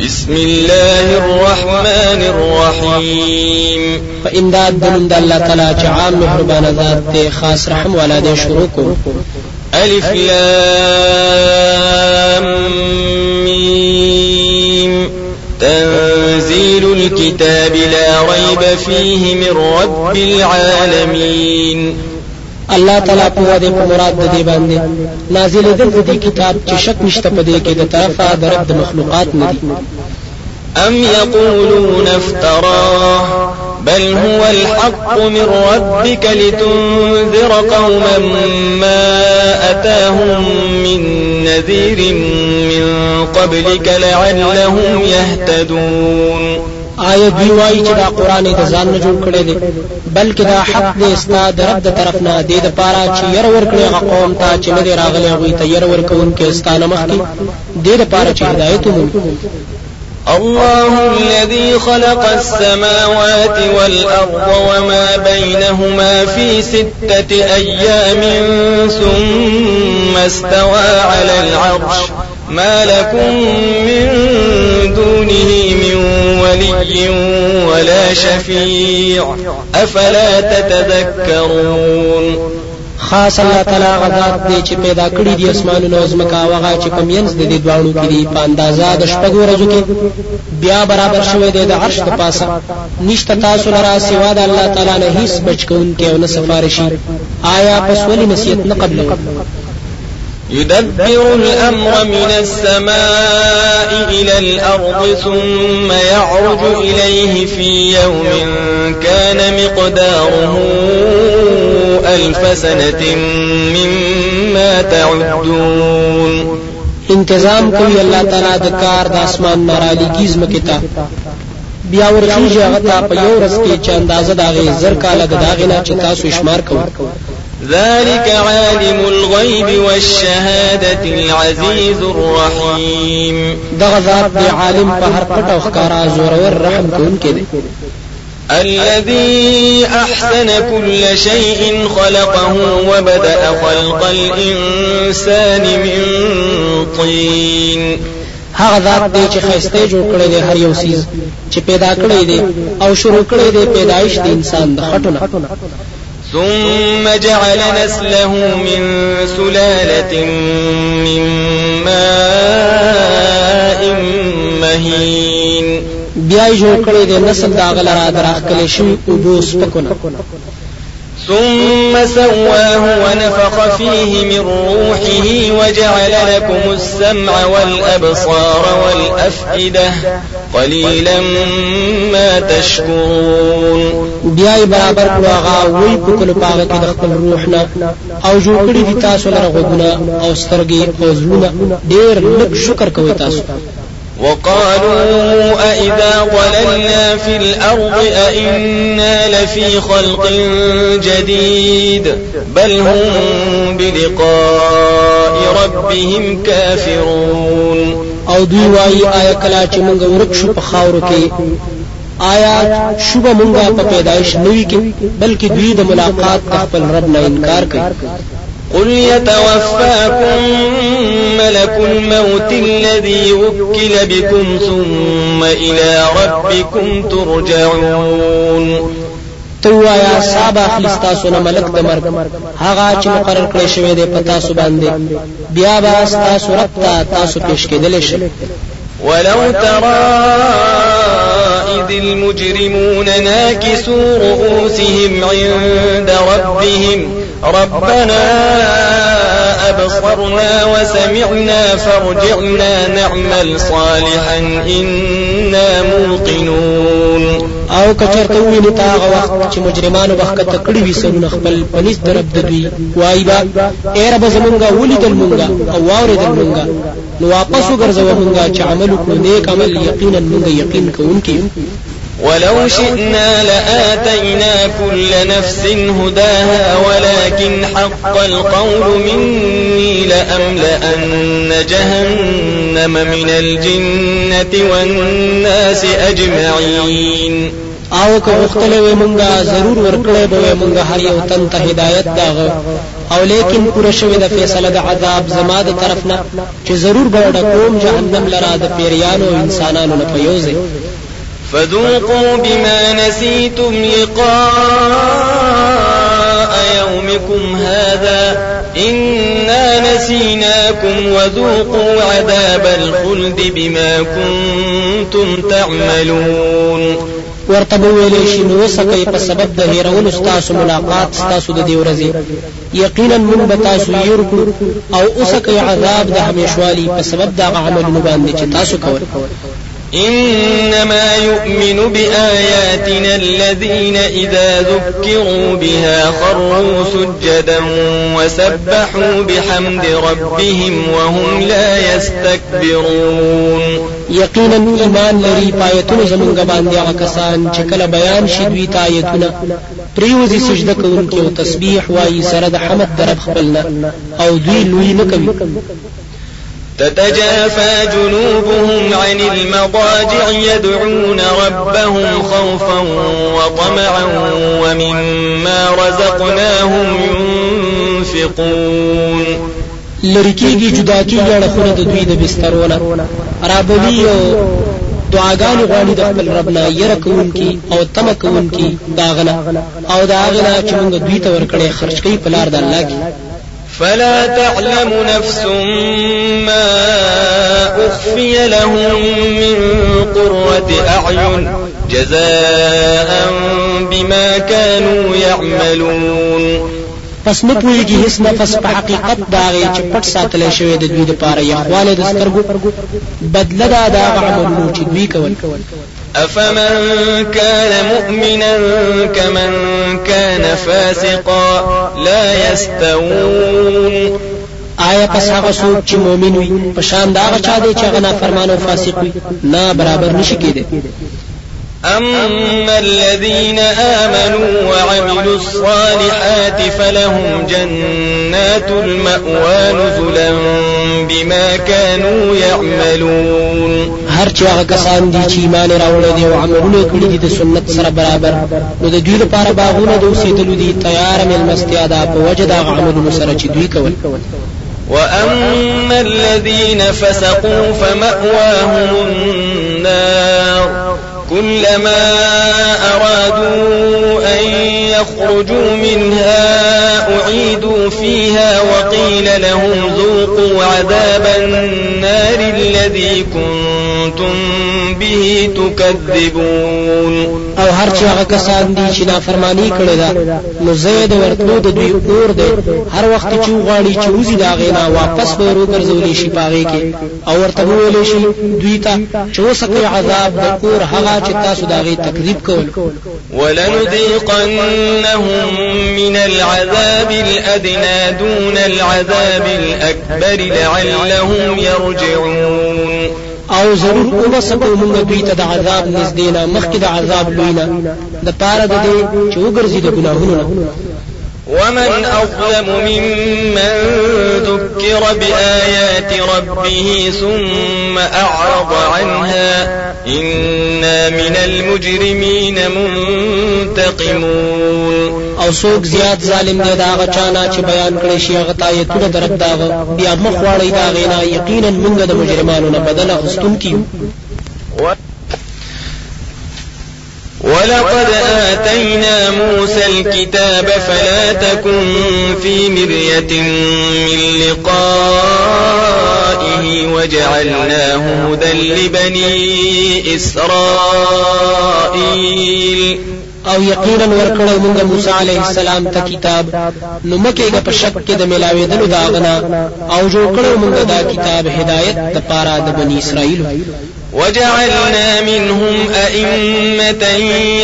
بسم الله الرحمن الرحيم. فإمداد دنند الله تعالى چې عام مهربان ذات ته خاص رحم والا دې شروع کو. ألف لام ميم. تنزيل الكتاب لا ريب فيه من رب العالمين. الله تعالی په په مراد د دې باندې نازل دل دې کتاب چې شک نشته په دې کې د طرفه د رب د مخلوقات نه دي أم يقولون افتراه بل هو الحق من ربك لتنذر قوما ما أتاهم من نذير من قبلك لعلهم يهتدون۔ آیا دوی وایي چې دا قران د ځان نه جوړ کړی دی؟ بلکې دا حق دی استا د رب د طرف نه دی د پاره چې ير ورکړي هغه قوم ته چې نه دی راغلی هغه ته ير ورکون کې استانه مخکي دی د پاره چې هدایت ومومي الله الذي خلق السماوات والأرض وما بينهما في ستة أيام ثم استوى على العرش ما لكم من دونه من ولي ولا شفيع. أفلا تتذكرون؟ خاص الله تعالی غذات دی چې پیدا کړی دی اسمانونو او زمکا وغه چې په مینځ د دې دواړو کې دی په اندازا د شپږو ورځو کې. بیا برابر شوی دی د عرش د پاسه. نشته تاسو لرا سوا د الله تعالی نه هیڅ بچکون کې او نه سفارشي آیا پس ولی نصیحت نه قبل يدبر الأمر من السماء إلى الأرض ثم يعرج إليه في يوم كان مقداره ألف سنة مما تعدون. انتظام کوي الله تعالی د کار د اسمان نارالی گیز مکتا بیا ورخیږي هغه ته په یو ورځ کې چې اندازه دا غي زر کاله د داغې نه چې تاسو شمار کوئ ذلك عالم الغيب والشهادة العزيز الرحيم. دغه ذات دی عالم په هر پټ او ښکارا زورور رحم کوونکی دی. الذي أحسن كل شيء خلقه وبدأ خلق الإنسان من طين. هغه ذات دی چې خسته جوړ کړی دی هر یو سیز چې پیدا کړی دی او شروع کړی دی پیدایش د انسان د خټو ثم جعل نسله من سلالة من ماء مهين. بیا جوړ کړی د نسل دا غلرا دراخ کلی شوی أو بوس پکونه ثم سواه ونفخ فيه من روحه وجعل لكم السمع والأبصار والأفئدة. قليلا ما تشكرون. بیا برابر کړو هغه وی په کول پاغه کې د خپل روح نه أو جوړ کړی دي تاسو لره غوونه أو سترګې أو زړونه ډېر لږ شکر کوي تاسو. وقالوا أئذا ضللنا في الأرض أئنا لفي خلق جديد بل هم بلقاء ربهم كافرون. او دوی وایي آیا کلا چې موږ ورک شو په خاورو کې آیا شوبه مونږه په پیدایش نوي کې بلکې دوی د ملاقات خپل رب نه انکار کوي. قل يتوفاكم ملك الموت الذي وكل بكم ثم إلى ربكم ترجعون توایا صاحب اخلی تاسو نه ملک د مرګ. هغه چې مقرر کړی شوی دی په تاسو باندې. بیا به تاسو رب ته تاسو پیش کېدل شي ولو ترى إذ المجرمون ناكسوا رؤوسهم عند ربهم. ربنا أبصرنا وسمعنا فارجعنا نعمل صالحا إنا موقنون. آو کچرته ویني تا هغه وخت چې مجرمانو بخکته کړی وي سرونه خپل پنځ درب دوی وای با اے رب زمونږه ولیدل مونږه أو واوریدل مونږه نو واپس وګرځو مونږه چې عمل وکړو نیک عمل یقینا مونږه یقین کوونکی ولو شئنا لآتينا كل نفس هداها ولكن حق القول مني لأملأن جهنم من الجنة والناس أجمعين. أو که غختلې وې مونږه ضرور ورکړې به وې مونږه هر یو تن ته هدایت داغه. أو لیکن پوره شوی د فیصله د عذاب زما د طرف نه چې ضرور به ډکوم جهنم لرا د پیریانو انسانانو نه پیوځي فذوقوا بما نسيتم لقاء يومكم هذا إنا نسيناكم وذوقوا عذاب الخلد بما كنتم تعملون. ورته ویلې شي نو وسکه په سبب د هیرولو ستاسو ملاقات ستاسو د دی ورځې یقینا موږ به تاسو أو وسکه عذاب د همیشوالي په سبب د عملونو باندې چې تاسو کول إنما يؤمن بآياتنا الذين إذا ذكروا بها خروا سجدا وسبحوا بحمد ربهم وهم لا يستكبرون. یقینا ایمان لري پایتونو زمونږ باندې هغه کسان چې کله بیان شي دوی ته آیتونه. پریوزي سجده کوونکي او تسبیح وایي سره د حمد درب خپلنا او دوی لوی نه کوي تتجافى جنوبهم عن المضاجع يدعون ربهم خوفا وطمعا ومما رزقناهم ينفقون. لرکیږي جدا کیږي اړخونه د دوی د بسترونه رابلی او دعاګانې غواړي د خپل رب نه یره کوونکی او تمه کوونکی داغنه او داغنه چې موږ دوی ته ورکړې خرج کوي په لار د الله کې فلا تعلم نفس ما أخفي لهم من قرة أعين جزاء بما كانوا يعملون. پس نه پوهیږي هیڅ نفس په حقیقت دا غي چې پټ ساتل شوی د دوی لپاره یخواله د سترګو. بدله دا د عملونو چې دوی کول. أفمن كان مؤمنا كمن كان فاسقا لا يستوون آیا پس هغه څوک چې مؤمن وي په شان دا هغه چا دی چې هغه نافرمان او فاسق وي؟ نه برابر نشي کېدی أما الذين آمنوا وعملوا الصالحات فلهم جنات المأوى نزلا بما كانوا يعملون. هر چې هغه کسان دي چې ایمان راوړل دي أو عملونه کړی دي د سنت سره برابر. نو د دوی لپاره باغونه د اوسېدلو دي تیار مل مستیا ده په وجه د عملونو سره چې دوی کول. وأما الذين فسقوا فمأواهم النار. كلما أرادوا أن يخرجوا منها أعيدوا فيها وقيل لهم ذوقوا عذاب النار. الذي كنتم به تكذبون. او هر چې هغه کسان دي چې نافرمانی کړي دا نو زید ورتلو د دوی اور دی. هر وخت چې غواړي چې وزي دا غینا واپس به ورو ګرځولې شي پاغه کې. او ورته ویلې شي دوی ته چې وسکه عذاب د اور هغه چې تاسو دا غي تکذیب کول. ولنذيقنهم من العذاب الأدنى دون العذاب الأكبر لعلهم يرجعون أو ضرور أو وسکو موږ دوی ته د عذاب نږدې نه مخکې د عذاب لوی نه د پاره د دې چې وګرځي د ګناهونو ومن أظلم ممن ذكر بآيات ربه ثم أعرض عنها. إنا من المجرمين منتقمون. أو څوک زیات ظالم دی دا غچانا چې بیان کړي شي هغه آیتونه درب داغه بیا مخ واړی دا غینا یقینا موږ د مجرمانو نه بدل غستون کیو ولقد آتينا موسى الكتاب فلا تكن في مرية من لقائه وجعلناه هدى لبني إسرائيل أو یقینا ورکړو موږ موسی علیه السلام ته کتاب. نو مکه په شک کې د ملاویدلو داغنا أو جوړ کړو موږ دا کتاب هدایت د پاره د بنی اسرائیل وجعلنا منهم أئمة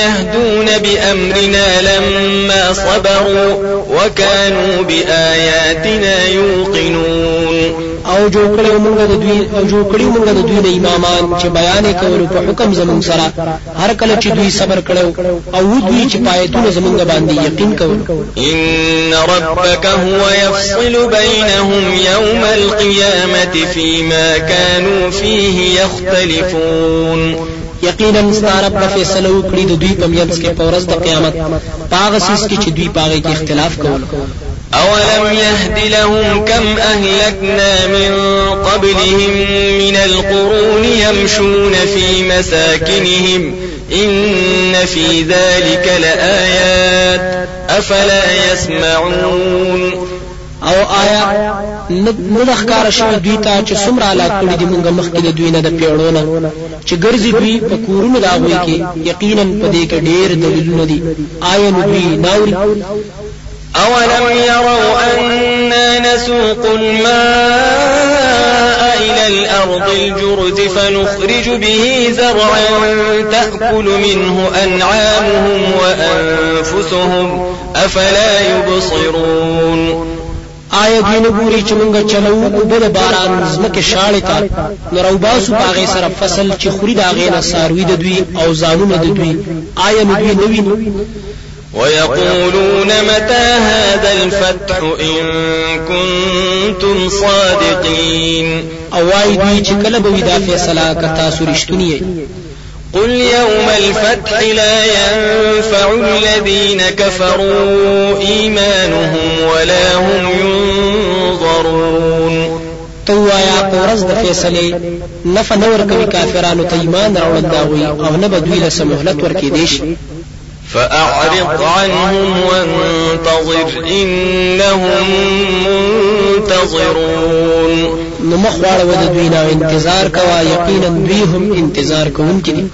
يهدون بأمرنا لما صبروا وكانوا بآياتنا يوقنون. او جوړ کړو موږ د دوی او جوړ کړو موږ د دوی د امامان چې بیان کول په حکم زمون سره. هر کله چې دوی صبر کړو او دوی چې پایتونه زمونږ باندې یقین کول ان ربك هو يفصل بينهم يوم القيامه فيما كانوا فيه يختلفون. یقینا ستارب په فیصله وکړي د دوی په میانس کې په ورځ د قیامت. پاغه سیس کې چې دوی پاغه کې اختلاف کول أولم يهد لهم كم أهلكنا من قبلهم من القرون يمشون في مساكنهم إن في ذلك لآيات أفلا يسمعون او آیا نه د ښکار شوی دوی ته چې څومره علاق کړي دي موږ مخکې د دوی نه د پیړونه چې ګرځي دوی په کورونو د هغوی کې یقینا په دې کې ډېر دلیلونه دي آیا نو دوی ناوري أولم يروا أنا نسوق الماء إلى الأرض الجرز فنخرج به زرعا تأكل منه أنعامهم وأنفسهم أفلا يبصرون. آیا دوی نه ګوري چې مونږ چلو أو بل باران زمکه شاړې تا نو روباسو باغې سره فصل چې خوري دا غې ساروي د دوی أو زانونه د دوی. آیا نو دوی نوی ويقولون متى هذا الفتح إن كنتم صادقين؟ أو وای دوی چې کله به دا فیصله کتا سرشتونی قل يوم الفتح لا ينفع الذين كفروا إيمانهم ولا هم ينظرون. توایا پورز د فیصله نف نور کوي کافرانو ته ایمان راوړل أو نه بدوی له سمهلت ورکې دیش فأعرض عنهم وانتظر إنهم منتظرون. نو مخواړه ود دوی نه انتظار کوا یقینا دوی هم انتظار کوونکي دي